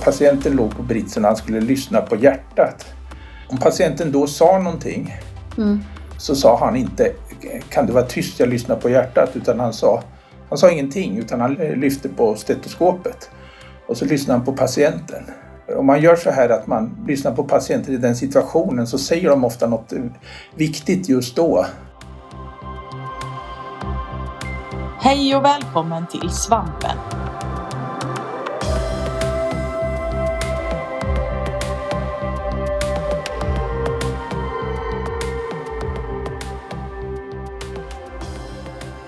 patienten låg på britsen och han skulle lyssna på hjärtat. Om patienten då sa någonting mm. så sa han inte kan du vara tyst, jag lyssnar på hjärtat, utan han sa, han sa ingenting utan han lyfte på stetoskopet och så lyssnade han på patienten. Om man gör så här att man lyssnar på patienten i den situationen så säger de ofta något viktigt just då. Hej och välkommen till Svampen!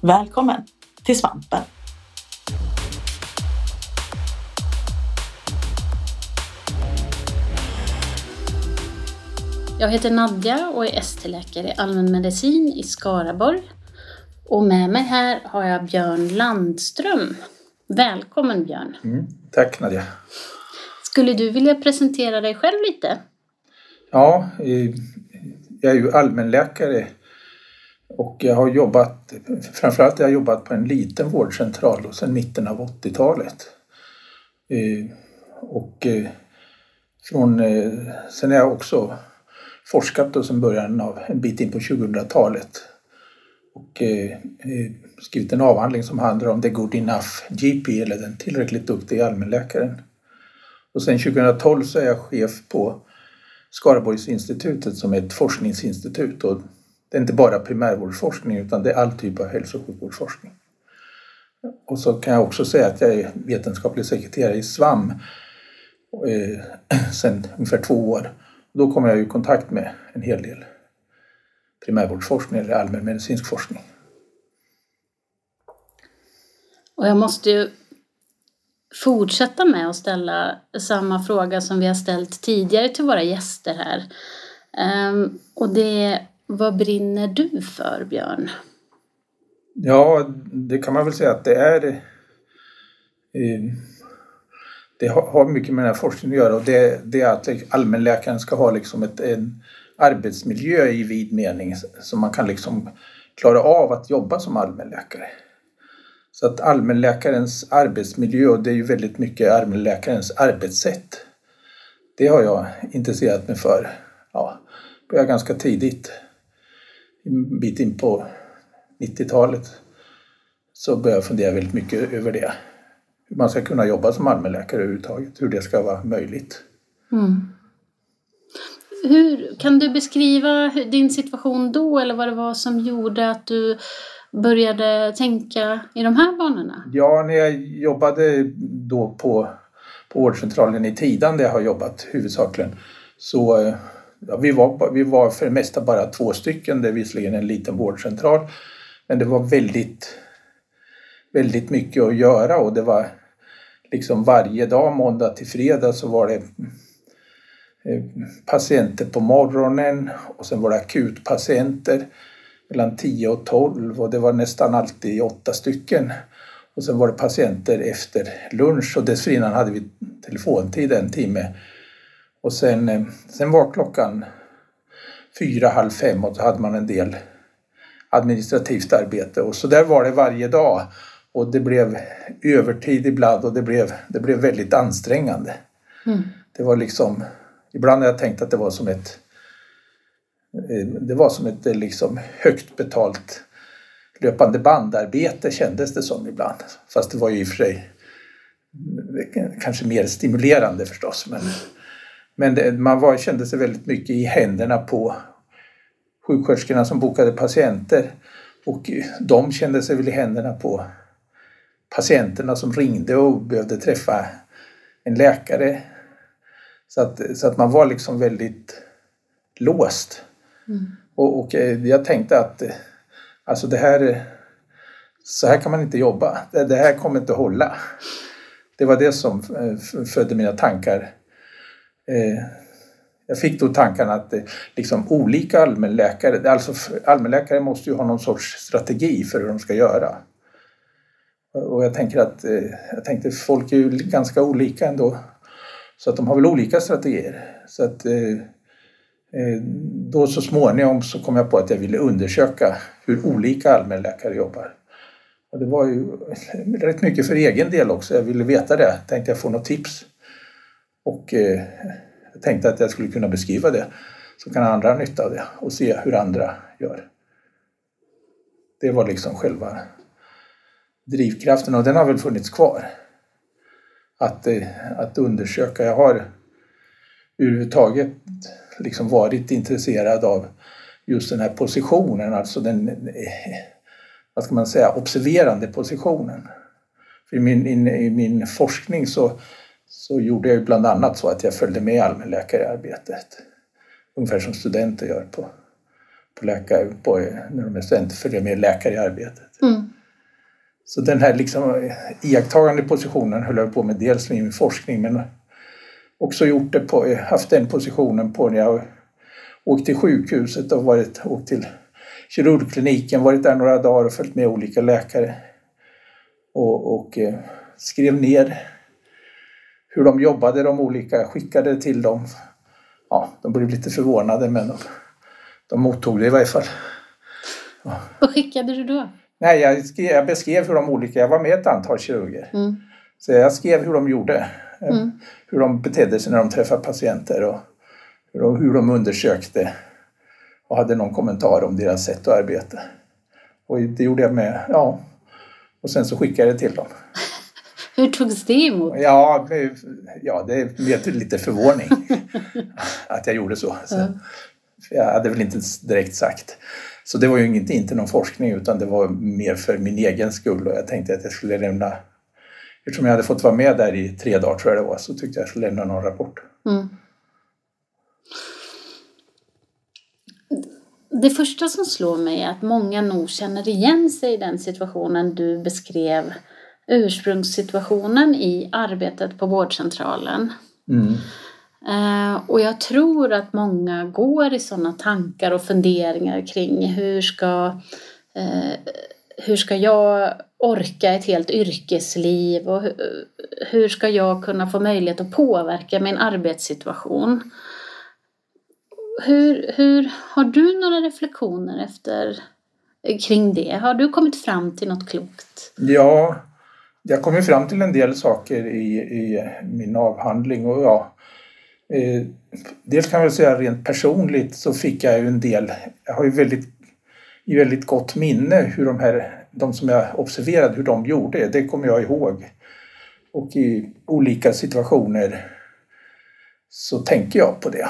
Välkommen till Svampen! Jag heter Nadja och är ST-läkare i allmänmedicin i Skaraborg. Och med mig här har jag Björn Landström. Välkommen Björn! Mm, tack Nadja! Skulle du vilja presentera dig själv lite? Ja, jag är ju allmänläkare och jag har jobbat, framförallt jag har jobbat på en liten vårdcentral sedan mitten av 80-talet. Eh, och eh, från, eh, sen har jag också forskat då sedan början av en bit in på 2000-talet. Och skrivit en avhandling som handlar om the good enough GP eller den tillräckligt duktiga allmänläkaren. Och sen 2012 så är jag chef på Skaraborgsinstitutet som är ett forskningsinstitut och det är inte bara primärvårdsforskning utan det är all typ av hälso och sjukvårdsforskning. Och så kan jag också säga att jag är vetenskaplig sekreterare i SVAM eh, sedan ungefär två år. Då kommer jag i kontakt med en hel del primärvårdsforskning eller allmänmedicinsk forskning. Och jag måste ju fortsätta med att ställa samma fråga som vi har ställt tidigare till våra gäster här. Ehm, och det vad brinner du för, Björn? Ja, det kan man väl säga att det är. Eh, det har mycket med den här forskningen att göra och det, det är att allmänläkaren ska ha liksom ett, en arbetsmiljö i vid mening så man kan liksom klara av att jobba som allmänläkare. Så att allmänläkarens arbetsmiljö, och det är ju väldigt mycket allmänläkarens arbetssätt, det har jag intresserat mig för. Ja, började ganska tidigt en bit in på 90-talet så började jag fundera väldigt mycket över det. Hur man ska kunna jobba som allmänläkare överhuvudtaget, hur det ska vara möjligt. Mm. Hur, kan du beskriva din situation då eller vad det var som gjorde att du började tänka i de här banorna? Ja, när jag jobbade då på, på vårdcentralen i Tidan där jag har jobbat huvudsakligen så eh, ja, vi, var, vi var för det mesta bara två stycken, det är visserligen en liten vårdcentral. Men det var väldigt, väldigt mycket att göra och det var liksom varje dag, måndag till fredag, så var det eh, patienter på morgonen och sen var det akutpatienter mellan 10 och 12 och det var nästan alltid åtta stycken. Och sen var det patienter efter lunch och dessförinnan hade vi telefontid en timme och sen, eh, sen var klockan fyra, halv fem och så hade man en del administrativt arbete och så där var det varje dag. Och det blev övertid ibland och det blev, det blev väldigt ansträngande. Mm. Det var liksom, ibland har jag tänkt att det var som ett eh, det var som ett eh, liksom högt betalt löpande bandarbete kändes det som ibland. Fast det var ju i och för sig kanske mer stimulerande förstås. Men, men det, man var, kände sig väldigt mycket i händerna på sjuksköterskorna som bokade patienter. Och de kände sig väl i händerna på patienterna som ringde och behövde träffa en läkare. Så att, så att man var liksom väldigt låst. Mm. Och, och, eh, jag tänkte att alltså det här, så här kan man inte jobba. Det, det här kommer inte hålla. Det var det som eh, födde mina tankar eh, jag fick då tanken att eh, liksom olika allmänläkare, alltså allmänläkare måste ju ha någon sorts strategi för hur de ska göra. Och jag tänker att eh, jag tänkte folk är ju ganska olika ändå. Så att de har väl olika strategier. Så att eh, eh, då så småningom så kom jag på att jag ville undersöka hur olika allmänläkare jobbar. Och det var ju rätt mycket för egen del också. Jag ville veta det. Tänkte jag få något tips. Och eh, jag tänkte att jag skulle kunna beskriva det. Så kan andra ha nytta av det och se hur andra gör. Det var liksom själva drivkraften och den har väl funnits kvar. Att, eh, att undersöka. Jag har överhuvudtaget liksom varit intresserad av just den här positionen, alltså den, eh, vad ska man säga, observerande positionen. För I min, in, i min forskning så, så gjorde jag bland annat så att jag följde med allmänläkare i arbetet. Ungefär som studenter gör på, på läkare, på, när de är studenter, följer med läkare i arbetet. Mm. Så den här liksom iakttagande positionen höll jag på med dels med min forskning men också gjort det på, haft den positionen på när jag åkt till sjukhuset och varit, åkt till kirurgkliniken, varit där några dagar och följt med olika läkare. Och, och eh, skrev ner hur de jobbade, de olika, skickade till dem. Ja, de blev lite förvånade men de, de mottog det i varje fall. Ja. Vad skickade du då? Nej, jag, skrev, jag beskrev hur de olika, jag var med ett antal kirurger. Mm. Så jag skrev hur de gjorde. Eh, mm. Hur de betedde sig när de träffade patienter och hur de, hur de undersökte och hade någon kommentar om deras sätt att arbeta. Och det gjorde jag med, ja. Och sen så skickade jag det till dem. Hur togs det emot? Ja, ja det blev lite förvåning att jag gjorde så. så. Jag hade väl inte direkt sagt. Så det var ju inte, inte någon forskning utan det var mer för min egen skull och jag tänkte att jag skulle lämna Eftersom jag hade fått vara med där i tre dagar tror jag det var så tyckte jag jag skulle lämna någon rapport. Mm. Det första som slår mig är att många nog känner igen sig i den situationen du beskrev ursprungssituationen i arbetet på vårdcentralen. Mm. Uh, och jag tror att många går i sådana tankar och funderingar kring hur ska, uh, hur ska jag orka ett helt yrkesliv och hur, hur ska jag kunna få möjlighet att påverka min arbetssituation? Hur, hur, har du några reflektioner efter kring det? Har du kommit fram till något klokt? Ja, jag kom fram till en del saker i, i min avhandling och ja, eh, dels kan jag säga rent personligt så fick jag ju en del, jag har ju väldigt, i väldigt gott minne hur de här, de som jag observerade hur de gjorde, det kommer jag ihåg. Och i olika situationer så tänker jag på det.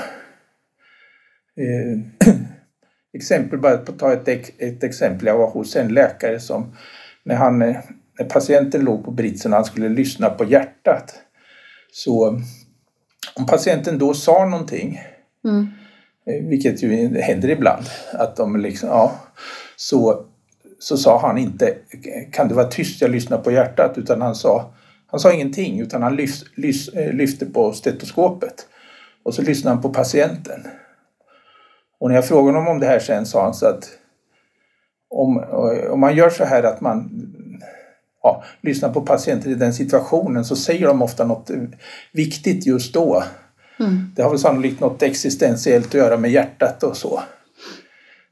Eh, exempel, bara på att ta ett, ett exempel. Jag var hos en läkare som när, han, eh, när patienten låg på britsen och han skulle lyssna på hjärtat så om patienten då sa någonting, mm. Eh, vilket ju händer ibland, att de liksom, ja, så, så sa han inte kan du vara tyst, jag lyssnar på hjärtat, utan han sa, han sa ingenting utan han lyft, lyft, eh, lyfte på stetoskopet och så lyssnade han på patienten. Och när jag frågade honom om det här sen sa han så att om, om man gör så här att man ja, lyssnar på patienter i den situationen så säger de ofta något viktigt just då. Mm. Det har väl sannolikt något existentiellt att göra med hjärtat och så.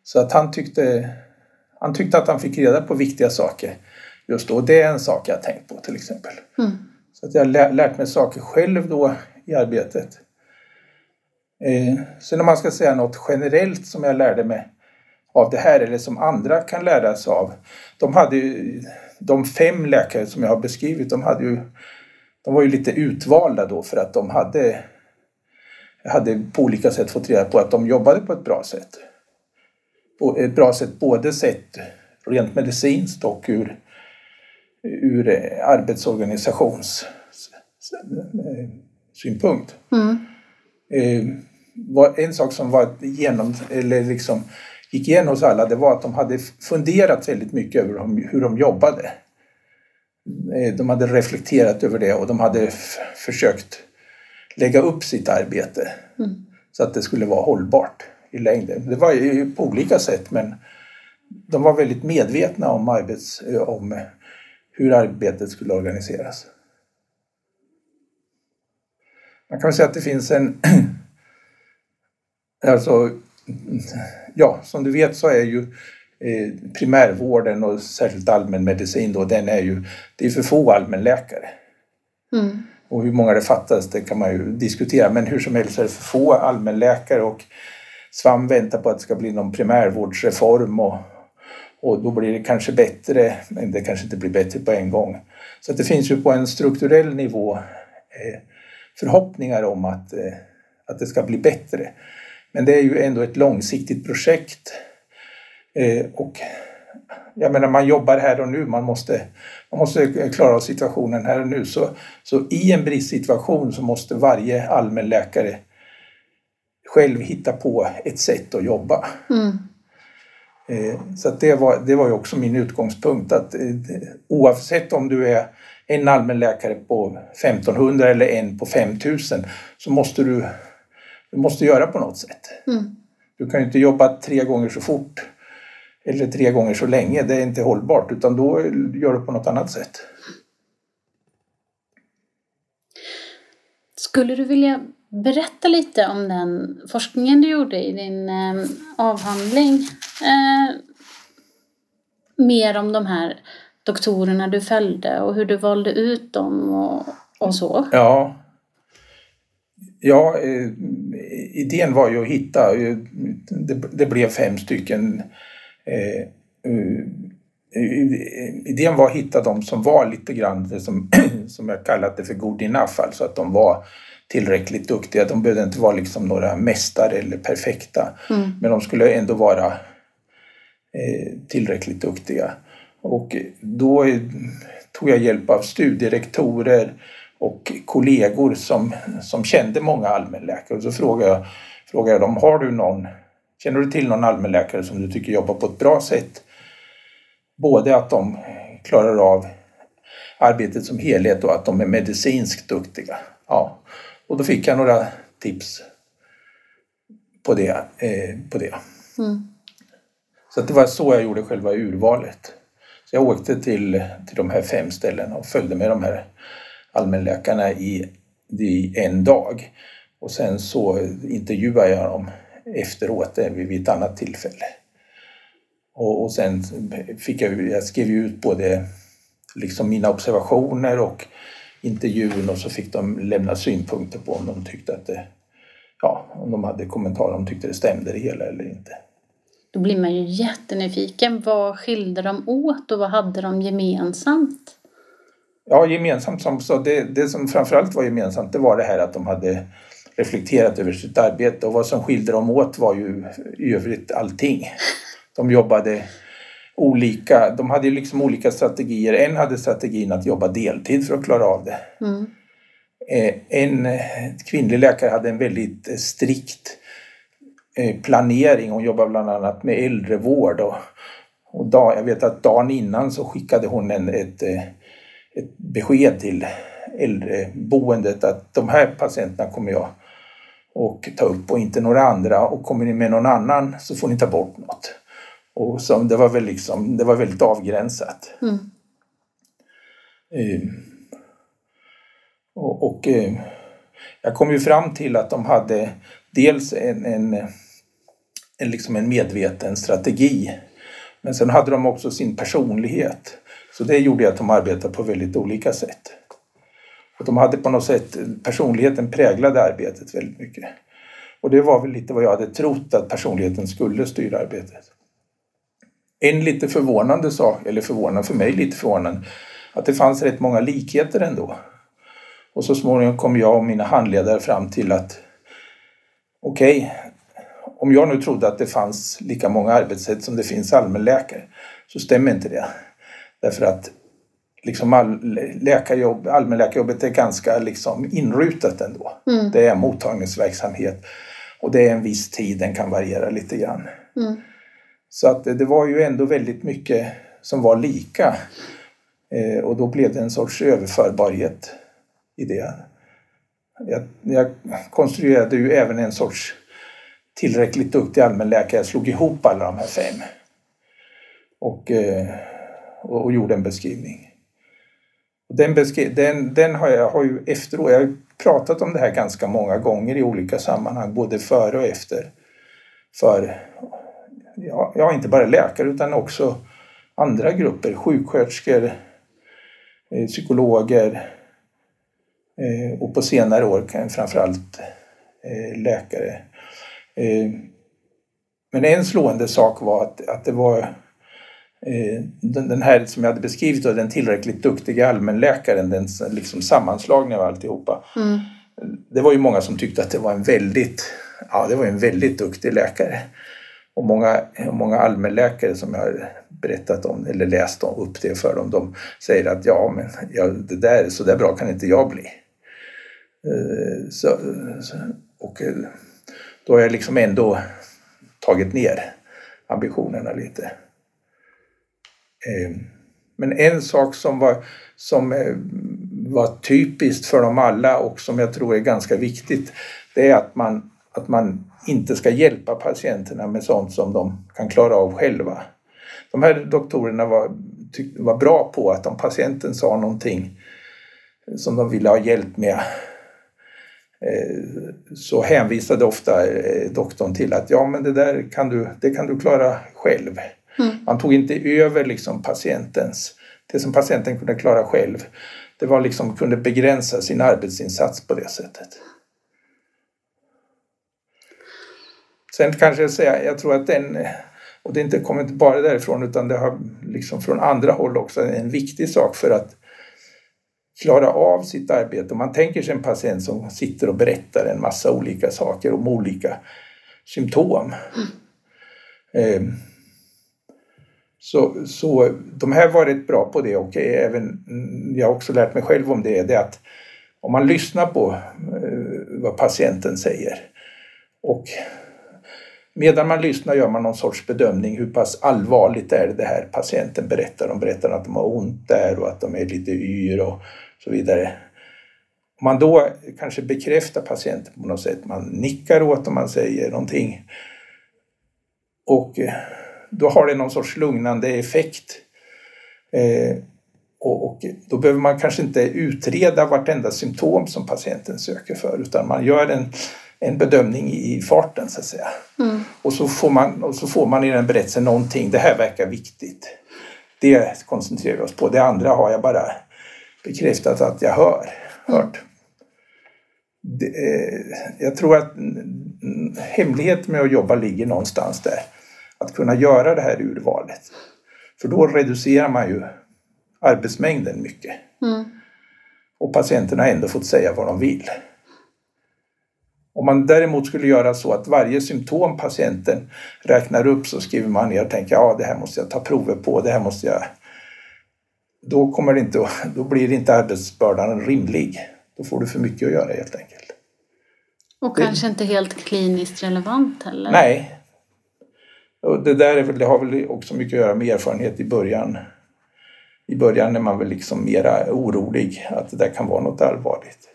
Så att han tyckte, han tyckte att han fick reda på viktiga saker just då. Det är en sak jag tänkt på till exempel. Mm. Så att jag har lärt mig saker själv då i arbetet. Eh, sen om man ska säga något generellt som jag lärde mig av det här eller som andra kan lära sig av. De hade ju, de fem läkare som jag har beskrivit, de hade ju de var ju lite utvalda då för att de hade, hade på olika sätt fått reda på att de jobbade på ett bra sätt. På ett bra sätt både sett rent medicinskt och ur, ur arbetsorganisationssynpunkt. Mm. Eh, en sak som var genom, eller liksom gick igen hos alla, det var att de hade funderat väldigt mycket över hur de jobbade. Eh, de hade reflekterat över det och de hade försökt lägga upp sitt arbete Mm. så att det skulle vara hållbart i längden. Det var ju på olika sätt men de var väldigt medvetna om, arbets, om hur arbetet skulle organiseras. Man kan väl säga att det finns en... alltså, ja, som du vet så är ju eh, primärvården och särskilt allmänmedicin då, den är ju... Det är för få allmänläkare. Mm. Och hur många det fattas, det kan man ju diskutera. Men hur som helst är det för få allmänläkare och SVAM väntar på att det ska bli någon primärvårdsreform och, och då blir det kanske bättre, men det kanske inte blir bättre på en gång. Så att det finns ju på en strukturell nivå eh, förhoppningar om att, eh, att det ska bli bättre. Men det är ju ändå ett långsiktigt projekt. Eh, och jag menar, man jobbar här och nu, man måste, man måste klara av situationen här och nu. Så, så i en bristsituation så måste varje allmänläkare själv hitta på ett sätt att jobba. Mm. Eh, Så det, var, det var ju också min utgångspunkt att eh, oavsett om du är en allmänläkare på 1500 eller en på 5000 så måste du, du måste göra på något sätt. Mm. Du kan ju inte jobba tre gånger så fort eller tre gånger så länge, det är inte hållbart utan då gör du på något annat sätt. Skulle du vilja berätta lite om den forskningen du gjorde i din eh, avhandling? Eh, mer om de här doktorerna du följde och hur du valde ut dem och, och så. Ja, ja eh, idén var ju att hitta, eh, det, det blev fem stycken eh, eh, Idén var att hitta de som var lite grann det som, som jag kallat det för good enough, alltså att de var tillräckligt duktiga. De behövde inte vara liksom några mästare eller perfekta, Mm. men de skulle ändå vara eh, tillräckligt duktiga. Och då eh, tog jag hjälp av studierektorer och kollegor som, som kände många allmänläkare. Och så frågade jag, frågade jag dem, har du någon, känner du till någon allmänläkare som du tycker jobbar på ett bra sätt? Både att de klarar av arbetet som helhet och att de är medicinskt duktiga. Ja. Och då fick jag några tips på det. Eh, på det. Mm. Så det var så jag gjorde själva urvalet. Så jag åkte till, till de här fem ställena och följde med de här allmänläkarna i, i en dag. Och sen så intervjuade jag dem efteråt vid ett annat tillfälle. Och, och sen fick jag, jag skrev ut både liksom mina observationer och intervjun och så fick de lämna synpunkter på om de tyckte att det, ja, om de hade kommentarer, om de tyckte det stämde det hela eller inte. Då blir man ju jättenyfiken. Vad skilde de åt och vad hade de gemensamt? Ja, gemensamt som så det, det som framförallt var gemensamt det var det här att de hade reflekterat över sitt arbete och vad som skilde dem åt var ju i övrigt allting. De jobbade olika, de hade ju liksom olika strategier. En hade strategin att jobba deltid för att klara av det. Mm. Eh, En kvinnlig läkare hade en väldigt strikt eh, planering. Hon jobbade bland annat med äldrevård och, och dag, jag vet att dagen innan så skickade hon en, ett, eh, ett besked till äldreboendet att de här patienterna kommer jag och ta upp och inte några andra och kommer ni med någon annan så får ni ta bort något. Och så, det, var väl liksom, det var väldigt avgränsat. Mm. Eh, och och eh, jag kom ju fram till att de hade dels en, en, en, liksom en medveten strategi men sen hade de också sin personlighet. Så det gjorde att de arbetade på väldigt olika sätt. Och de hade på något sätt, personligheten präglade arbetet väldigt mycket. Och det var väl lite vad jag hade trott att personligheten skulle styra arbetet. En lite förvånande sak, eller förvånande för mig lite förvånande, att det fanns rätt många likheter ändå. Och så småningom kom jag och mina handledare fram till att okej, okay, om jag nu trodde att det fanns lika många arbetssätt som det finns allmänläkare så stämmer inte det. Därför att liksom all, läkarjobb, allmänläkarjobbet är ganska liksom inrutat ändå. Mm. Det är mottagningsverksamhet och det är en viss tid, den kan variera lite grann. Mm. Så att det var ju ändå väldigt mycket som var lika. Eh, och då blev det en sorts överförbarhet i det. jag, jag konstruerade ju även en sorts tillräckligt duktig allmänläkare. Jag slog ihop alla de här fem. Och, eh, och, och gjorde en beskrivning. Den, beskri- den, den har jag har ju efteråt, jag har pratat om det här ganska många gånger i olika sammanhang, både före och efter. För, ja, ja inte bara läkare utan också andra grupper, sjuksköterskor, eh, psykologer eh, och på senare år kan framförallt eh, läkare. Eh, men en slående sak var att, att det var den, den här som jag hade beskrivit, då, den tillräckligt duktiga allmänläkaren, den liksom sammanslagningen av alltihopa. Mm. Det var ju många som tyckte att det var en väldigt, ja, det var en väldigt duktig läkare. Och många, många allmänläkare som jag har berättat om eller läst om, upp det för dem, de säger att ja, men ja, det där, så där bra kan inte jag bli. Eh, Så, så, och eh, då har jag liksom ändå tagit ner ambitionerna lite. Eh, men en sak som var, som eh, var typiskt för dem alla och som jag tror är ganska viktigt, det är att man, att man inte ska hjälpa patienterna med sånt som de kan klara av själva. De här doktorerna var, tyck, var bra på att om patienten sa någonting som de ville ha hjälp med eh, så hänvisade ofta doktorn till att ja men det där kan du, det kan du klara själv. Mm. Man tog inte över liksom patientens, det som patienten kunde klara själv. Det var liksom, kunde begränsa sin arbetsinsats på det sättet. Sen kanske jag säga, jag tror att den, och det inte, kommer inte bara därifrån utan det har liksom från andra håll också en viktig sak för att klara av sitt arbete. Om man tänker sig en patient som sitter och berättar en massa olika saker om olika symptom. Eh, så, så de här var rätt bra på det och även mm, jag har också lärt mig själv om det, det är att om man lyssnar på eh, vad patienten säger och medan man lyssnar gör man någon sorts bedömning hur pass allvarligt är det här patienten berättar. De berättar att de har ont där och att de är lite yr och så vidare. Om man då kanske bekräftar patienten på något sätt, man nickar åt om man säger någonting och eh, då har det någon sorts lugnande effekt. Eh, och, och, då behöver man kanske inte utreda vartenda symptom som patienten söker för utan man gör en, en bedömning i farten så att säga. Mm. Och, så får man, och så får man i den berättelsen någonting, det här verkar viktigt. Det koncentrerar vi oss på. Det andra har jag bara bekräftat att jag hör, hört. Det, eh, jag tror att hemligheten med att jobba ligger någonstans där. Att kunna göra det här urvalet. För då reducerar man ju arbetsmängden mycket. Mm. Och patienterna har ändå fått säga vad de vill. Om man däremot skulle göra så att varje symptom patienten räknar upp så skriver man ner och tänker ja det här måste jag ta prover på, det här måste jag... Då, kommer det inte, då blir inte arbetsbördan rimlig. Då får du för mycket att göra helt enkelt. Och Det- kanske inte helt kliniskt relevant heller. Nej. Och det där är väl, det har väl också mycket att göra med erfarenhet i början. I början är man väl liksom mera orolig att det där kan vara något allvarligt.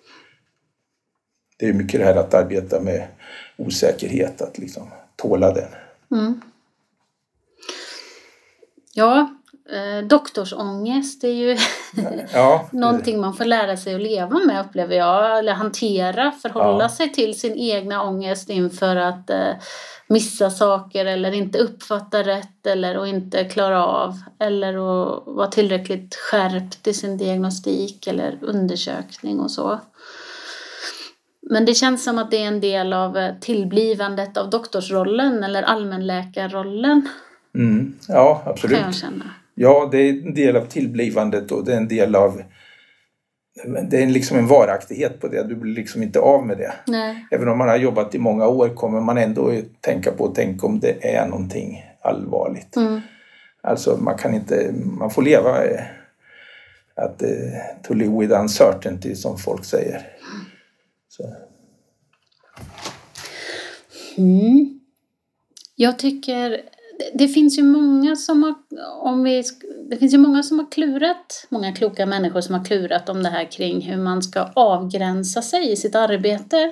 Det är mycket det här att arbeta med osäkerhet, att liksom tåla den. Mm. Ja, eh, doktorsångest är ju Ja, någonting man får lära sig att leva med upplever jag. Eller hantera, förhålla Ja. sig till sin egna ångest inför att eh, missa saker eller inte uppfatta rätt eller att inte klara av. Eller att vara tillräckligt skärpt i sin diagnostik eller undersökning och så. Men det känns som att det är en del av eh, tillblivandet av doktorsrollen eller allmänläkarrollen mm, ja kan absolut. jag känna. Ja, det är en del av tillblivandet och det är en del av... Det är liksom en varaktighet på det, du blir liksom inte av med det. Nej. Även om man har jobbat i många år kommer man ändå tänka på, tänk om det är någonting allvarligt. Mm. Alltså man kan inte, man får leva eh, att, eh, to live with uncertainty som folk säger. Så, Mm. Jag tycker det- finns ju många som har, om vi det finns ju många som har klurat, många kloka människor som har klurat om det här kring hur man ska avgränsa sig i sitt arbete.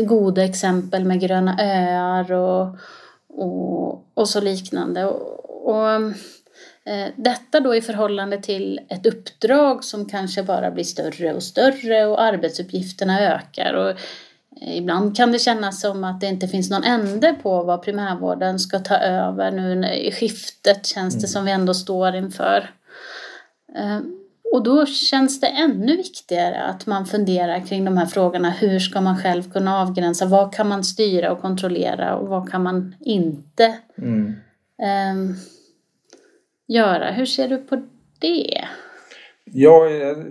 Goda exempel med gröna öar och, och, och så liknande. Och, och eh, detta då i förhållande till ett uppdrag som kanske bara blir större och större och arbetsuppgifterna ökar. Och Ibland kan det kännas som att det inte finns någon ände på vad primärvården ska ta över nu i skiftet känns det mm. som vi ändå står inför. Eh, och då känns det ännu viktigare att man funderar kring de här frågorna. Hur ska man själv kunna avgränsa? Vad kan man styra och kontrollera och vad kan man inte mm. um, göra? Hur ser du på det? Ja,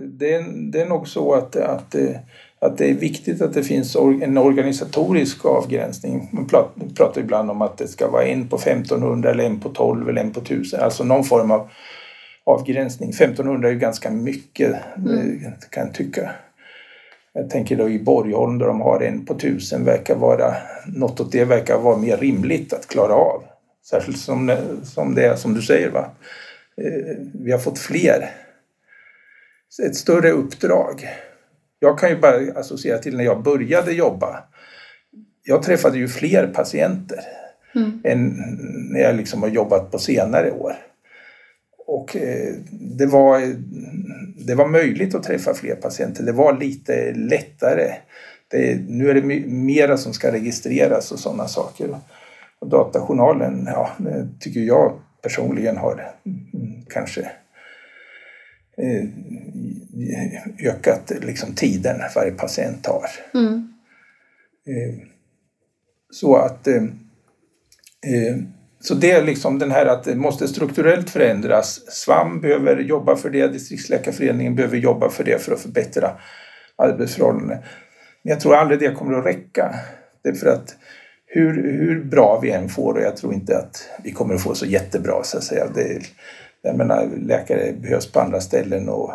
det är, det är nog så att, att att det är viktigt att det finns en organisatorisk avgränsning. Man pratar ibland om att det ska vara en på 1500 eller en på 12 eller en på 1000, alltså någon form av avgränsning. 1500 är ju ganska mycket mm. kan jag tycka. Jag tänker då i Borgholm där de har en på 1000 verkar vara, något åt det verkar vara mer rimligt att klara av. Särskilt som, som det är som du säger, va? Eh, vi har fått fler, ett större uppdrag. Jag kan ju bara associera till när jag började jobba. Jag träffade ju fler patienter mm. än när jag liksom har jobbat på senare år. Och eh, det var, det var möjligt att träffa fler patienter. Det var lite lättare. Det, nu är det mera som ska registreras och sådana saker. Och datajournalen, ja, tycker jag personligen har mm, kanske ökat liksom tiden varje patient tar. Mm. Eh, så att eh, så det är liksom den här att det måste strukturellt förändras. SVAM behöver jobba för det, distriktsläkarföreningen behöver jobba för det för att förbättra arbetsförhållandena. Men jag tror aldrig det kommer att räcka. Det är för att hur, hur bra vi än får, och jag tror inte att vi kommer att få så jättebra så att säga. Det, jag menar, läkare behövs på andra ställen och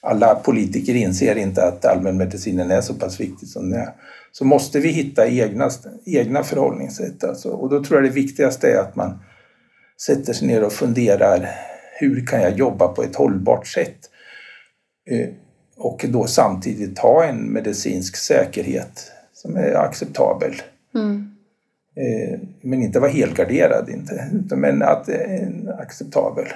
alla politiker inser inte att allmänmedicinen är så pass viktig som den är. Så måste vi hitta egna, egna förhållningssätt. Alltså. Och då tror jag det viktigaste är att man sätter sig ner och funderar hur kan jag jobba på ett hållbart sätt? Eh, och då samtidigt ha en medicinsk säkerhet som är acceptabel. Mm. Eh, men inte vara helgarderad, inte, men att eh, acceptabel.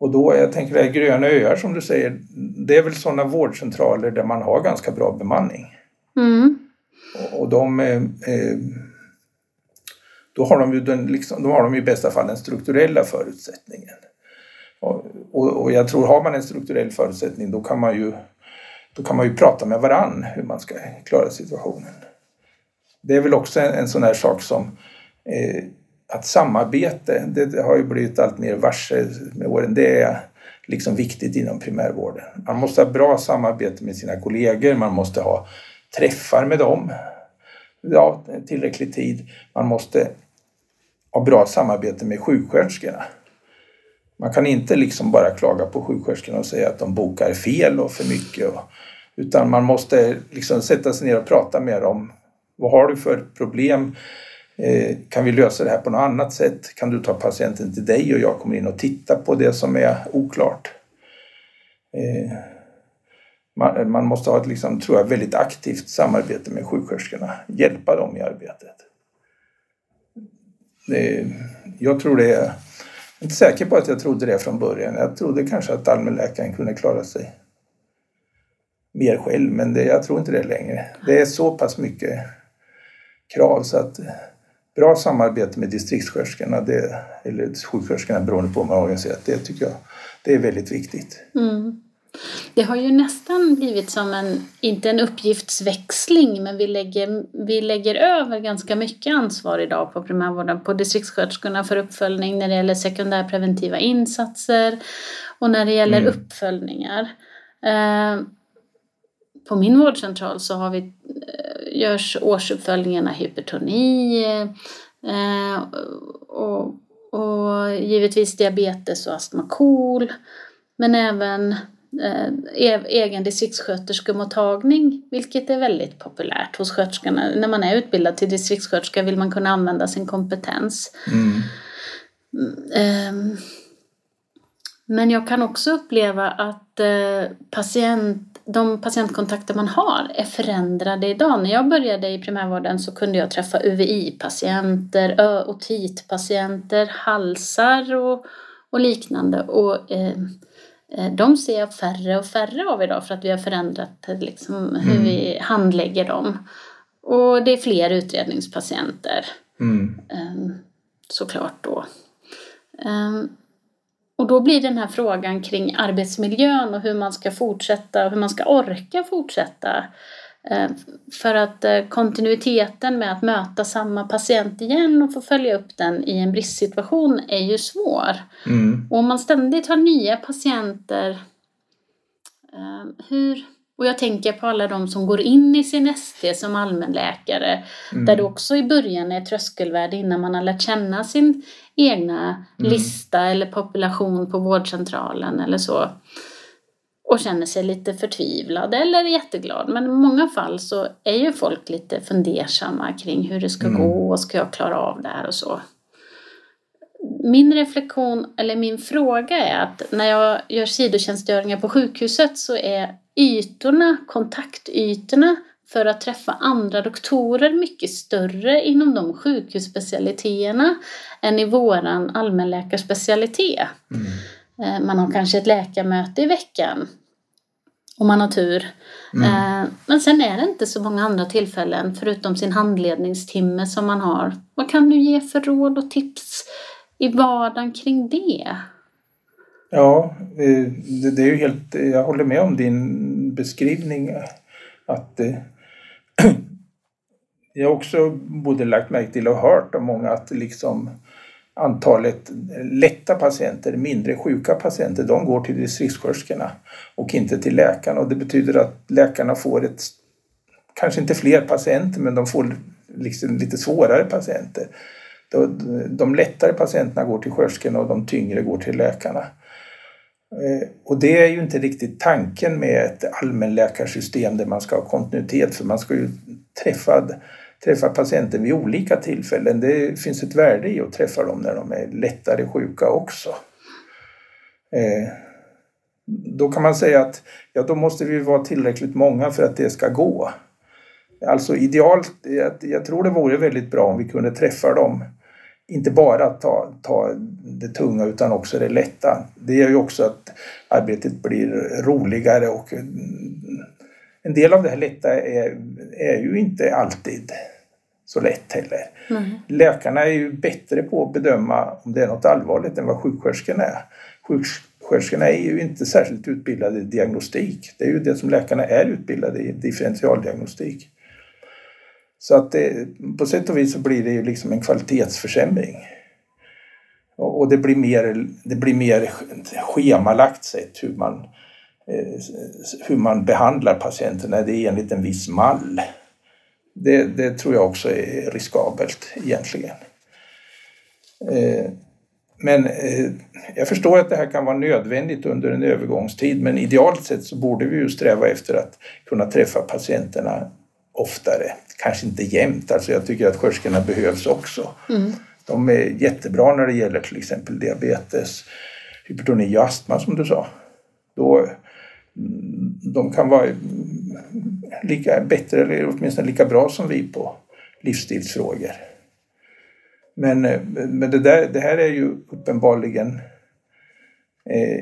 Och då, jag tänker det här gröna öar som du säger, det är väl sådana vårdcentraler där man har ganska bra bemanning. Mm. Och, och de, eh, då har de ju den, liksom, då har de i bästa fall den strukturella förutsättningen. Och, och, och, jag tror, har man en strukturell förutsättning då kan man ju, då kan man ju prata med varann hur man ska klara situationen det är väl också en, en sån här sak som eh, att samarbete, det har ju blivit allt mer varse med åren, det är liksom viktigt inom primärvården. Man måste ha bra samarbete med sina kollegor, man måste ha träffar med dem, ja, tillräcklig tid. Man måste ha bra samarbete med sjuksköterskorna. Man kan inte liksom bara klaga på sjuksköterskorna och säga att de bokar fel och för mycket. Och, utan man måste liksom sätta sig ner och prata med dem vad har du för problem? Eh, kan vi lösa det här på något annat sätt? Kan du ta patienten till dig och jag kommer in och tittar på det som är oklart? Eh, man, måste ha ett, liksom, tror jag, väldigt aktivt samarbete med sjuksköterskorna, hjälpa dem i arbetet. jag tror det är, jag är inte säker på att jag trodde det från början. Jag trodde kanske att allmänläkaren kunde klara sig mer själv, men det, jag tror inte det längre. Det är så pass mycket krav. Så att bra samarbete med distriktssköterskorna, det, eller sjuksköterskorna beroende på hur man organiserat, det tycker jag det är väldigt viktigt. Mm. Det har ju nästan blivit som en, inte en uppgiftsväxling, men vi lägger, vi lägger över ganska mycket ansvar idag på primärvården, på distriktssköterskorna för uppföljning när det gäller sekundärpreventiva insatser och när det gäller mm. uppföljningar. Eh, på min vårdcentral så har vi, eh, görs årsuppföljningarna hypertoni eh, och, och givetvis diabetes och astma KOL. Men även eh, e-, egen distriktssköterskemottagning, vilket är väldigt populärt hos sköterskorna. När man är utbildad till distriktssköterska vill man kunna använda sin kompetens. Mm. Mm, Men jag kan också uppleva att eh, patient, de patientkontakter man har är förändrade idag. När jag började i primärvården så kunde jag träffa UVI-patienter, otitpatienter, halsar och, och liknande. Och, eh, eh, de ser jag färre och färre av idag för att vi har förändrat liksom, hur mm. vi handlägger dem. Och det är fler utredningspatienter. Mm. Um, såklart då. Och då blir den här frågan kring arbetsmiljön och hur man ska fortsätta och hur man ska orka fortsätta. Eh, för att eh, kontinuiteten med att möta samma patient igen och få följa upp den i en bristsituation är ju svår. Mm. Och om man ständigt har nya patienter, eh, hur, och jag tänker på alla de som går in i sin ST som allmänläkare. Mm. Där det också i början är tröskelvärde innan man har lärt känna sin egna mm. lista eller population på vårdcentralen eller så. Och känner sig lite förtvivlad eller jätteglad. Men i många fall så är ju folk lite fundersamma kring hur det ska mm. gå och ska jag klara av det här och så. Min reflektion, eller min fråga är att när jag gör sidotjänstgöringar på sjukhuset så är ytorna, kontaktytorna för att träffa andra doktorer mycket större inom de sjukhusspecialiteterna än i våran allmänläkarspecialitet. Mm. Eh, man har kanske ett läkarmöte i veckan om man har tur. Mm. Eh, men sen är det inte så många andra tillfällen förutom sin handledningstimme som man har. Vad kan du ge för råd och tips i vardagen kring det? Ja, det är ju helt, jag håller med om din beskrivning att eh, jag har också både lagt märke till och hört om många att liksom antalet lätta patienter, mindre sjuka patienter, de går till distriktssköterskorna och inte till läkarna. Och det betyder att läkarna får ett, kanske inte fler patienter, men de får liksom lite svårare patienter. De lättare patienterna går till sköterskorna och de tyngre går till läkarna. Eh, och det är ju inte riktigt tanken med ett allmänläkarsystem där man ska ha kontinuitet för man ska ju träffa, träffa patienten vid olika tillfällen. Det finns ett värde i att träffa dem när de är lättare sjuka också. Eh, då kan man säga att ja, då måste vi vara tillräckligt många för att det ska gå. Alltså idealt, jag tror det vore väldigt bra om vi kunde träffa dem inte bara ta, ta det tunga utan också det lätta. Det gör ju också att arbetet blir roligare och en del av det här lätta är, är ju inte alltid så lätt heller. Mm. Läkarna är ju bättre på att bedöma om det är något allvarligt än vad sjuksköterskorna är. Sjuksköterskorna är ju inte särskilt utbildade i diagnostik. Det är ju det som läkarna är utbildade i, differentialdiagnostik. Så att det, på sätt och vis så blir det ju liksom en kvalitetsförsämring. Och, och det blir mer, det blir mer schemalagt sett hur man, eh, hur man behandlar patienterna. Det är enligt en viss mall. Det, det tror jag också är riskabelt egentligen. Eh, men eh, jag förstår att det här kan vara nödvändigt under en övergångstid men idealt sett så borde vi ju sträva efter att kunna träffa patienterna oftare. Kanske inte jämt, alltså jag tycker att sköterskorna behövs också. Mm. De är jättebra när det gäller till exempel diabetes, hypertoni och astma som du sa. Då, de kan vara lika bättre eller åtminstone lika bra som vi på livsstilsfrågor. Men, men det, där, det här är ju uppenbarligen Eh,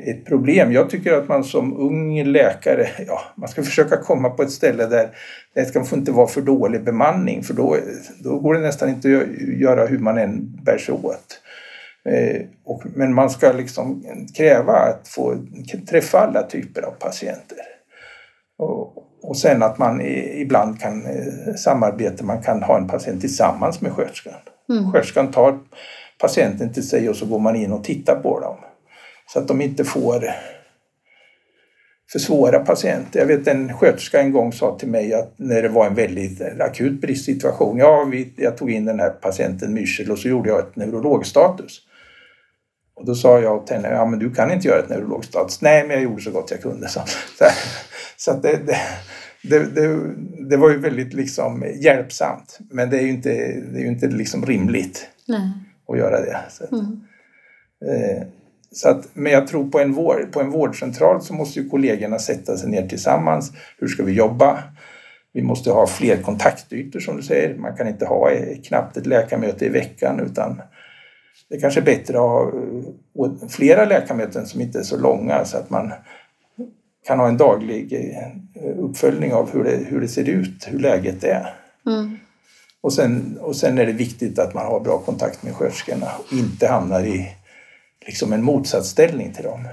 ett problem. Jag tycker att man som ung läkare, ja, man ska försöka komma på ett ställe där det ska inte vara för dålig bemanning för då, då går det nästan inte att göra hur man än bär sig åt. Eh, och, men man ska liksom kräva att få träffa alla typer av patienter. Och, och sen att man ibland kan eh, samarbeta, man kan ha en patient tillsammans med sköterskan. Mm. Sköterskan tar patienten till sig och så går man in och tittar på dem. Så att de inte får för svåra patienter. Jag vet en sköterska en gång sa till mig att när det var en väldigt akut bristsituation. Ja, vi, jag tog in den här patienten Myrsel och så gjorde jag ett neurologstatus. Och då sa jag till henne, ja men du kan inte göra ett neurologstatus. Nej, men jag gjorde så gott jag kunde. Så, så, så att det, det, det, det, det, var ju väldigt liksom hjälpsamt. Men det är ju inte, det är ju inte liksom rimligt Nej. att göra det. Så, mm. eh, så att, men jag tror på en, vård, på en vårdcentral så måste ju kollegorna sätta sig ner tillsammans. Hur ska vi jobba? Vi måste ha fler kontaktytor som du säger. Man kan inte ha knappt ett läkarmöte i veckan utan det kanske är bättre att ha eh, flera läkarmöten som inte är så långa så att man kan ha en daglig eh, uppföljning av hur det, hur det ser ut, hur läget är. Mm. Och, sen, och sen är det viktigt att man har bra kontakt med sköterskorna och inte hamnar i liksom en motsatsställning till dem.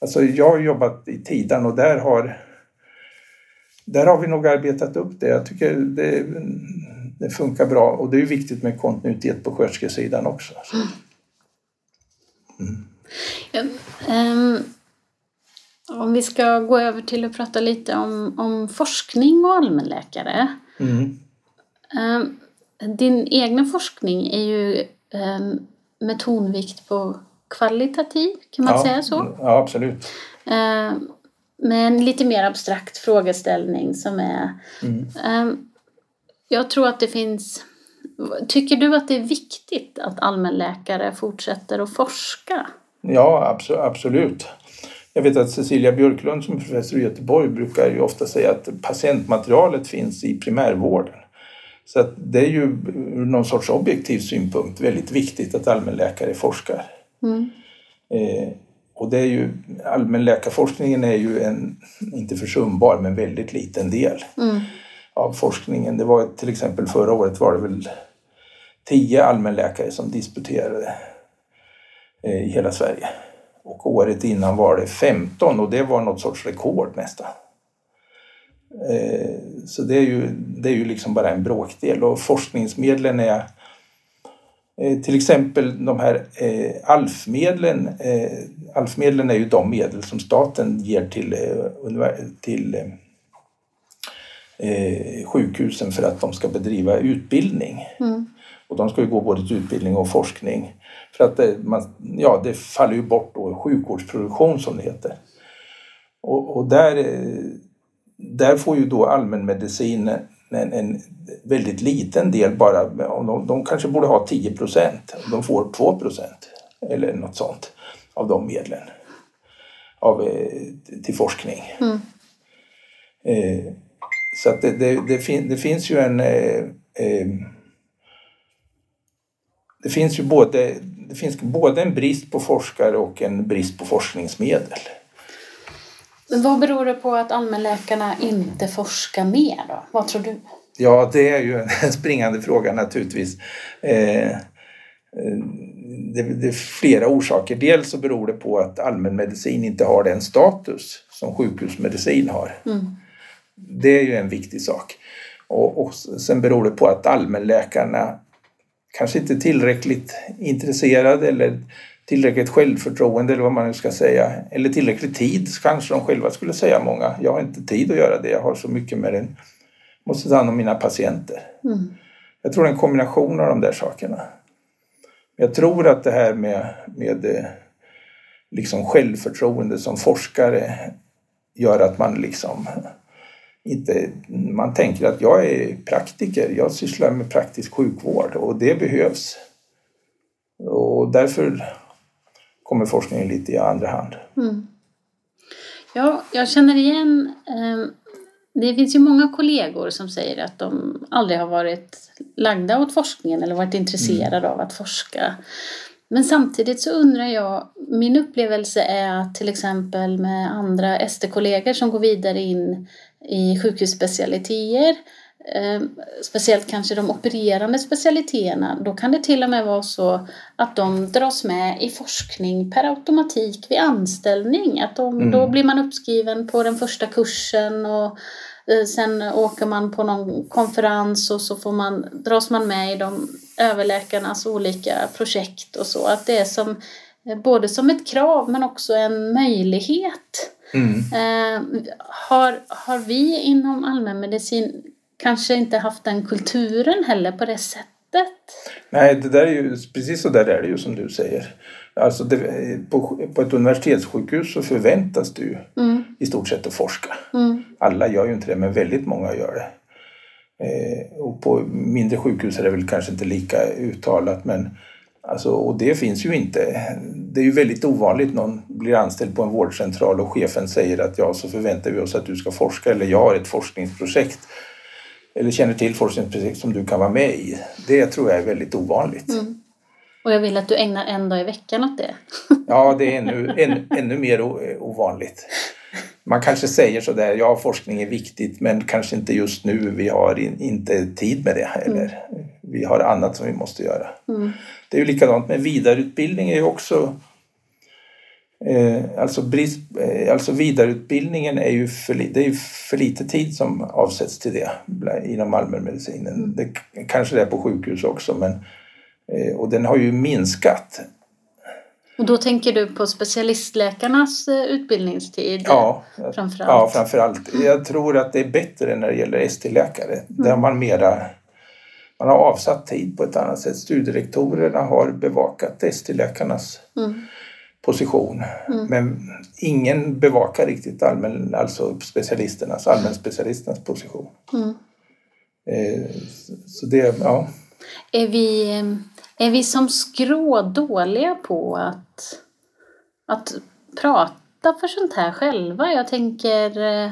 Alltså jag har jobbat i Tidan och där har, där har vi nog arbetat upp det. Jag tycker det, det funkar bra och det är viktigt med kontinuitet på sköterskesidan också. Mm. Um, om vi ska gå över till att prata lite om, om forskning och allmänläkare. Mm. Um, din egna forskning är ju um, med tonvikt på kvalitativ, kan man ja, säga så? Ja, absolut. Uh, med en lite mer abstrakt frågeställning som är... Mm. jag tror att det finns... Tycker du att det är viktigt att allmänläkare fortsätter att forska? Ja, absolut. Jag vet att Cecilia Björklund som är professor i Göteborg brukar ju ofta säga att patientmaterialet finns i primärvården. Så det är ju ur någon sorts objektiv synpunkt väldigt viktigt att allmänläkare forskar. Mm. Eh, och det är ju, allmänläkarforskningen är ju en, inte försumbar, men väldigt liten del mm. av forskningen. Det var till exempel förra året var det väl tio allmänläkare som disputerade eh, i hela Sverige. Och året innan var det 15 och det var något sorts rekord nästan. Eh, så det är ju, det är ju liksom bara en bråkdel och forskningsmedlen är eh, till exempel de här eh, ALF-medlen. ALF-medlen är ju de medel som staten ger till, till sjukhusen för att de ska bedriva utbildning. Mm. Och de ska ju gå både till utbildning och forskning. För att det, man, ja, det faller ju bort då sjukvårdsproduktion som det heter. Och, och där där får ju då allmänmedicin en, en väldigt liten del bara. De, de kanske borde ha 10 procent. De får 2 procent eller något sånt av de medlen av, eh, till forskning. Mm. Eh, så att det, det, det, fin, det, finns ju en... Eh, eh, det finns ju både, det finns både en brist på forskare och en brist på forskningsmedel. Men vad beror det på att allmänläkarna inte forskar mer då? Vad tror du? Ja, det är ju en springande fråga naturligtvis. Eh, det, det är flera orsaker. Dels så beror det på att allmänmedicin inte har den status som sjukhusmedicin har. Mm. Det är ju en viktig sak. Och, och sen beror det på att allmänläkarna kanske inte är tillräckligt intresserade eller tillräckligt självförtroende eller vad man nu ska säga. Eller tillräcklig tid kanske de själva skulle säga många. Jag har inte tid att göra det, jag har så mycket med den. måste ta hand om mina patienter. Mm. Jag tror det är en kombination av de där sakerna. Jag tror att det här med, med eh, liksom självförtroende som forskare gör att man liksom inte, man tänker att jag är praktiker, jag sysslar med praktisk sjukvård och det behövs. Och därför kommer forskningen lite i andra hand. Mm. Ja, jag känner igen eh, det finns ju många kollegor som säger att de aldrig har varit lagda åt forskningen eller varit intresserade mm. av att forska. Men samtidigt så undrar jag, min upplevelse är att till exempel med andra ST-kollegor som går vidare in i sjukhusspecialiteter eh, speciellt kanske de opererande specialiteterna, då kan det till och med vara så att de dras med i forskning per automatik vid anställning. Att de, mm. Då blir man uppskriven på den första kursen och eh, sen åker man på någon konferens och så får man, dras man med i de överläkarnas olika projekt och så. Att det är som, eh, både som ett krav men också en möjlighet. Mm. Eh, har, har vi inom allmänmedicin kanske inte haft den kulturen heller på det sättet. Nej, det där är ju, precis så där är det ju som du säger. Alltså det, på, på ett universitetssjukhus så förväntas du mm. i stort sett att forska. Mm. Alla gör ju inte det, men väldigt många gör det. Eh, och på mindre sjukhus är det väl kanske inte lika uttalat, men alltså, och det finns ju inte. det är ju väldigt ovanligt någon blir anställd på en vårdcentral och chefen säger att ja, så förväntar vi oss att du ska forska eller jag har ett forskningsprojekt eller känner till forskningsprojekt som du kan vara med i. Det tror jag är väldigt ovanligt. Mm. Och jag vill att du ägnar en dag i veckan åt det. Ja, det är ännu, ännu, ännu mer ovanligt. Man kanske säger sådär, ja forskning är viktigt men kanske inte just nu, vi har in, inte tid med det eller mm. vi har annat som vi måste göra. Mm. Det är ju likadant med vidareutbildning är ju också eh, alltså, brist, eh, alltså vidareutbildningen är ju för, det är för lite tid som avsätts till det inom allmänmedicinen. Mm. Det kanske det är på sjukhus också men eh, och den har ju minskat och då tänker du på specialistläkarnas eh, utbildningstid? Ja, framförallt. ja framförallt. Jag tror att det är bättre när det gäller ST-läkare. Mm. Där man mera man har avsatt tid på ett annat sätt. Studierektorerna har bevakat ST-läkarnas mm. Position. Mm. Men ingen bevakar riktigt allmän, alltså specialisternas, allmänspecialisternas position. Mm. Eh, så det, ja. Är vi, är vi som skrå dåliga på att, att prata för sånt här själva? Jag tänker eh,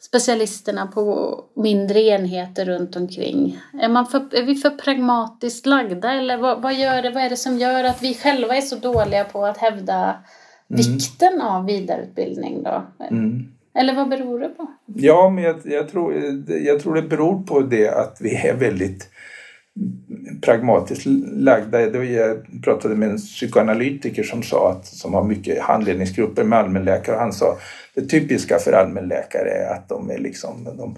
specialisterna på mindre enheter runt omkring. Är, man för, är vi för pragmatiskt lagda eller vad, vad, gör det, vad är det som gör att vi själva är så dåliga på att hävda mm. vikten av vidareutbildning då? Mm. Eller vad beror det på? Ja, men jag, jag, tror, jag tror det beror på det att vi är väldigt pragmatiskt lagda. Jag pratade med en psykoanalytiker som sa att, som har mycket handledningsgrupper med allmänläkare och han sa det typiska för allmänläkare är att de är liksom de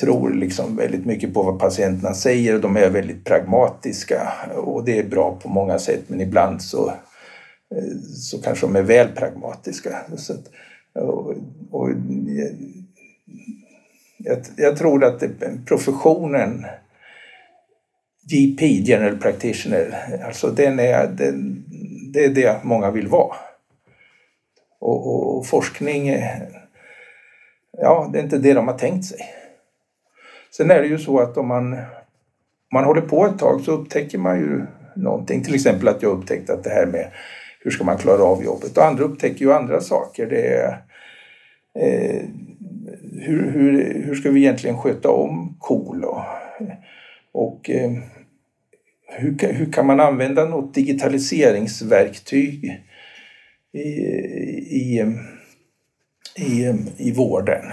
tror liksom väldigt mycket på vad patienterna säger och de är väldigt pragmatiska och det är bra på många sätt men ibland så, eh, så kanske de är väl pragmatiska. Så att, och, och, jag, jag tror att det, professionen GP, General Practitioner, alltså den är, den, det är det många vill vara. Och, och, och, forskning, ja det är inte det de har tänkt sig. Sen är det ju så att om man, man håller på ett tag så upptäcker man ju någonting. Till exempel att jag upptäckte att det här med hur ska man klara av jobbet? Och andra upptäcker ju andra saker. Det är, eh, hur, hur, hur ska vi egentligen sköta om kol Cool och eh, hur, hur kan man använda något digitaliseringsverktyg i, i, i, i vården?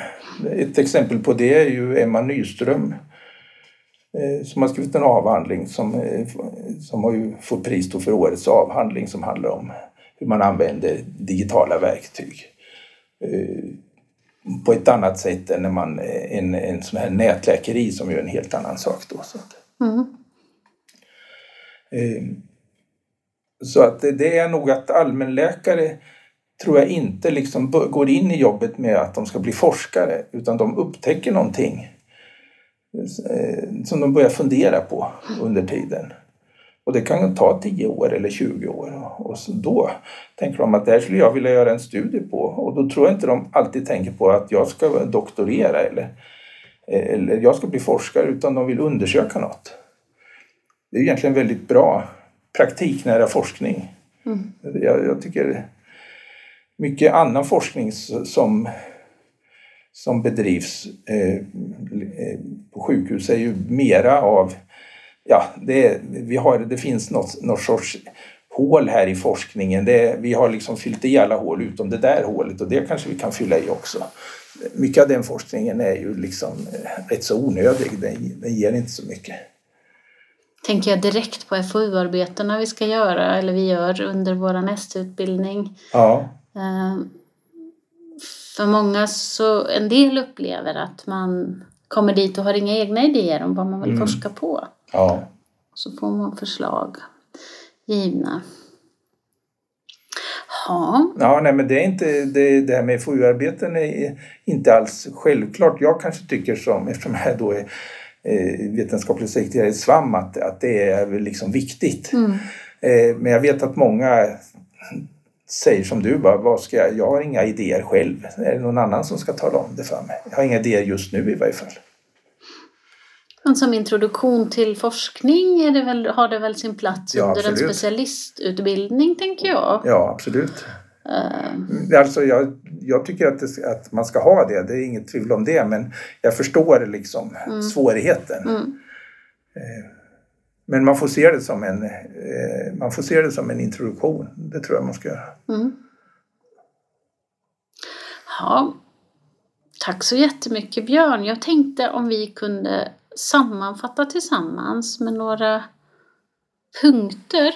Ett exempel på det är ju Emma Nyström eh, som har skrivit en avhandling som, eh, som har ju fått pris för årets avhandling som handlar om hur man använder digitala verktyg eh, på ett annat sätt än när man, en, en sån här nätläkeri som är en helt annan sak. Då, så mm. eh, så att det är nog att allmänläkare tror jag inte liksom går in i jobbet med att de ska bli forskare utan de upptäcker någonting eh, som de börjar fundera på under tiden. Och det kan ta 10 år eller 20 år. Och då tänker de att det här skulle jag vilja göra en studie på. Och då tror jag inte de alltid tänker på att jag ska doktorera eller, eller jag ska bli forskare utan de vill undersöka något. Det är egentligen väldigt bra praktiknära forskning. Mm. Jag, jag, tycker mycket annan forskning som, som bedrivs eh, eh på sjukhus är ju mera av ja, det, vi har, det finns något, något sorts hål här i forskningen. Det, vi har liksom fyllt i alla hål utom det där hålet och det kanske vi kan fylla i också. Mycket av den forskningen är ju liksom eh, rätt så onödig. Den, den ger inte så mycket. Tänker jag direkt på FoU-arbetena vi ska göra eller vi gör under vår nästutbildning. Ja. Ehm, för många så, en del upplever att man kommer dit och har inga egna idéer om vad man vill mm. forska på. Ja. Så får man förslag givna. Ja. ja, nej men det är inte, det, det här med FoU-arbeten är inte alls självklart. Jag kanske tycker som, eftersom jag då är eh, vetenskaplig sekreterare i SVAM, att, att det är liksom viktigt. Mm. Eh, men jag vet att många säger som du, bara, vad ska jag, jag har inga idéer själv. Är det någon annan som ska tala om det för mig? Jag har inga idéer just nu i varje fall. Men som introduktion till forskning är det väl, har det väl sin plats Ja, under en specialistutbildning tänker jag. Ja, absolut. Eh, Alltså jag, jag tycker att, det, att man ska ha det, det är inget tvivel om det, men jag förstår liksom svårigheten. mm. Men man får se det som en, eh, man får se det som en introduktion. Det tror jag man ska göra. Mm. Ja, tack så jättemycket Björn. Jag tänkte om vi kunde sammanfatta tillsammans med några punkter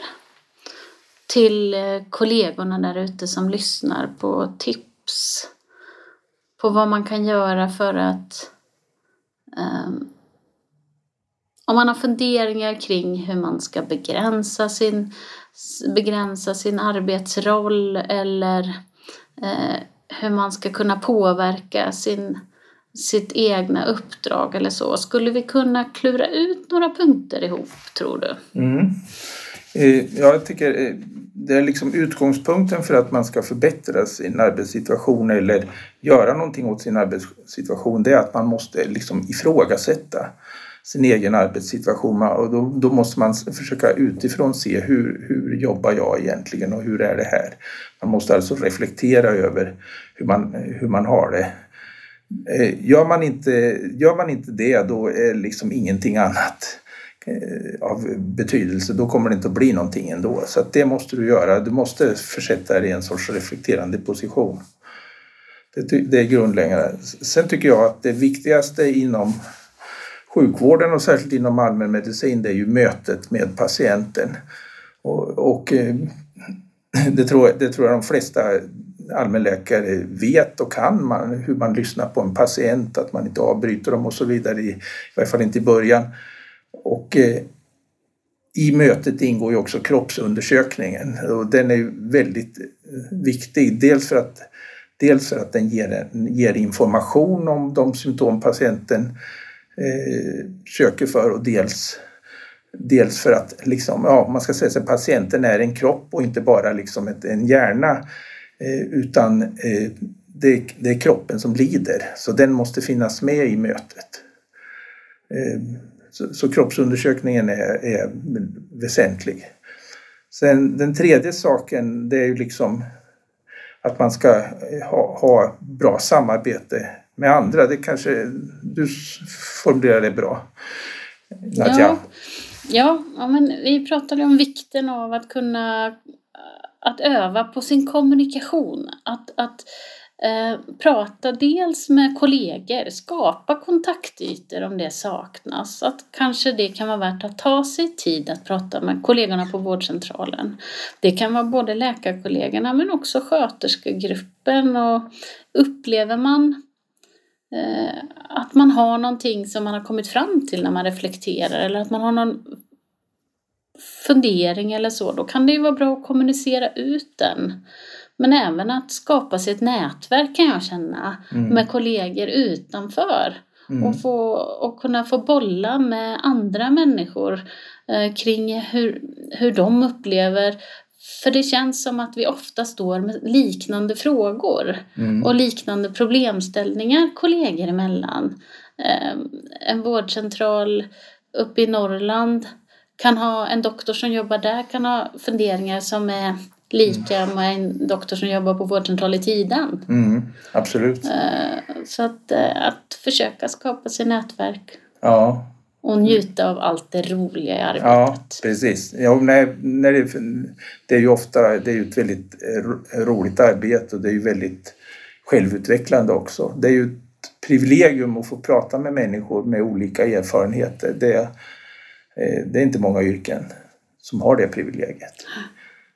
till eh, kollegorna där ute som lyssnar på tips på vad man kan göra för att um, om man har funderingar kring hur man ska begränsa sin, begränsa sin arbetsroll eller eh, hur man ska kunna påverka sin, sitt egna uppdrag eller så. Skulle vi kunna klura ut några punkter ihop, tror du? Mm. Eh, jag tycker eh, det är liksom utgångspunkten för att man ska förbättra sin arbetssituation eller göra någonting åt sin arbetssituation. Det är att man måste liksom ifrågasätta sin egen arbetssituation och då, då måste man försöka utifrån se hur, hur jobbar jag egentligen och hur är det här? Man måste alltså reflektera över hur man, hur man har det. Eh, gör man, inte, gör man inte det då är liksom ingenting annat eh, av betydelse. Då kommer det inte att bli någonting ändå. Så att det måste du göra. Du måste försätta dig i en sorts reflekterande position. Det, det är grundläggande. Sen tycker jag att det viktigaste inom sjukvården och särskilt inom allmänmedicin det är ju mötet med patienten. Och, och eh, det, tror, det tror jag de flesta allmänläkare vet och kan man, hur man lyssnar på en patient, att man inte avbryter dem och så vidare, i, i varje fall inte i början. Och eh, i mötet ingår ju också kroppsundersökningen och den är väldigt eh, viktig. Dels för att, dels för att den ger, ger information om de symptom patienten eh, söker för och dels, dels för att liksom, ja, man ska säga att patienten är en kropp och inte bara liksom ett, en hjärna eh, Eh, utan eh, det, det är kroppen som lider så den måste finnas med i mötet. Eh, så, så kroppsundersökningen är, är väsentlig. Sen den tredje saken det är ju liksom att man ska ha, ha bra samarbete med andra. Det kanske du formulerar det bra. Nadja. Ja, ja, ja, men vi pratade om vikten av att kunna att öva på sin kommunikation. Att, att eh, prata dels med kollegor, skapa kontaktytor om det saknas. Att kanske det kan vara värt att ta sig tid att prata med kollegorna på vårdcentralen. Det kan vara både läkarkollegorna men också sköterskegruppen och upplever man eh, att man har någonting som man har kommit fram till när man reflekterar eller att man har någon fundering eller så, då kan det ju vara bra att kommunicera ut den. Men även att skapa sig ett nätverk kan jag känna Mm. med kollegor utanför. Mm. Och, få, och kunna få bolla med andra människor eh, kring hur, hur de upplever. För det känns som att vi ofta står med liknande frågor Mm. och liknande problemställningar kollegor emellan. Eh, En vårdcentral uppe i Norrland kan ha en doktor som jobbar där kan ha funderingar som är lika med en doktor som jobbar på vårdcentral i Tiden. Mm. Absolut. Eh, Så att, eh, att försöka skapa sig nätverk Ja. och njuta av allt det roliga i arbetet. Ja, precis. Ja, när, när det, det är ju ofta det är ett väldigt eh, ro- roligt arbete och det är ju väldigt självutvecklande också. Det är ju ett privilegium att få prata med människor med olika erfarenheter. Det, Eh, det är inte många yrken som har det privilegiet.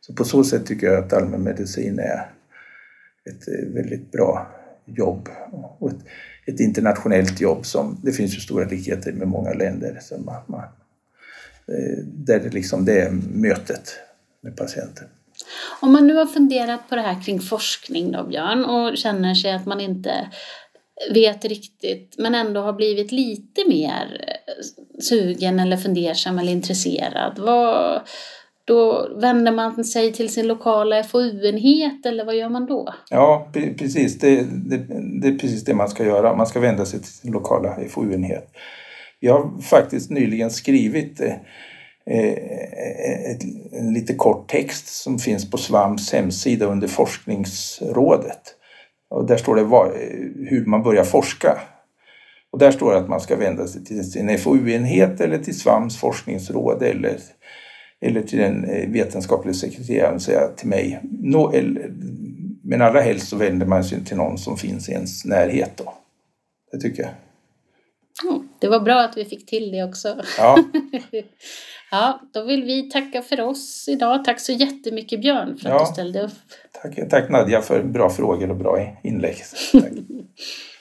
Så på så sätt tycker jag att allmänmedicin är ett eh, väldigt bra jobb och ett, ett internationellt jobb som det finns ju stora likheter med många länder. Så man, man, eh, där det liksom det är mötet med patienten. Om man nu har funderat på det här kring forskning då Björn och känner sig att man inte vet riktigt men ändå har blivit lite mer eh, sugen eller fundersam eller intresserad. Vad, då vänder man sig till sin lokala FoU-enhet eller vad gör man då? Ja, precis. Det, det, det är precis det man ska göra. Man ska vända sig till sin lokala FoU-enhet. Jag har faktiskt nyligen skrivit eh, eh, ett, en lite kort text som finns på Svams hemsida under forskningsrådet. Och där står det vad, hur man börjar forska. Och där står det att man ska vända sig till sin FoU-enhet eller till Svams forskningsråd eller, eller till den vetenskapliga sekreteraren säga till mig. No, eller, men allra helst så vänder man sig till någon som finns i ens närhet. Då. Det tycker jag. Mm, det var bra att vi fick till det också. Ja. ja, då vill vi tacka för oss idag. Tack så jättemycket Björn för att ja. du ställde upp. Tack, tack Nadja för bra frågor och bra inlägg.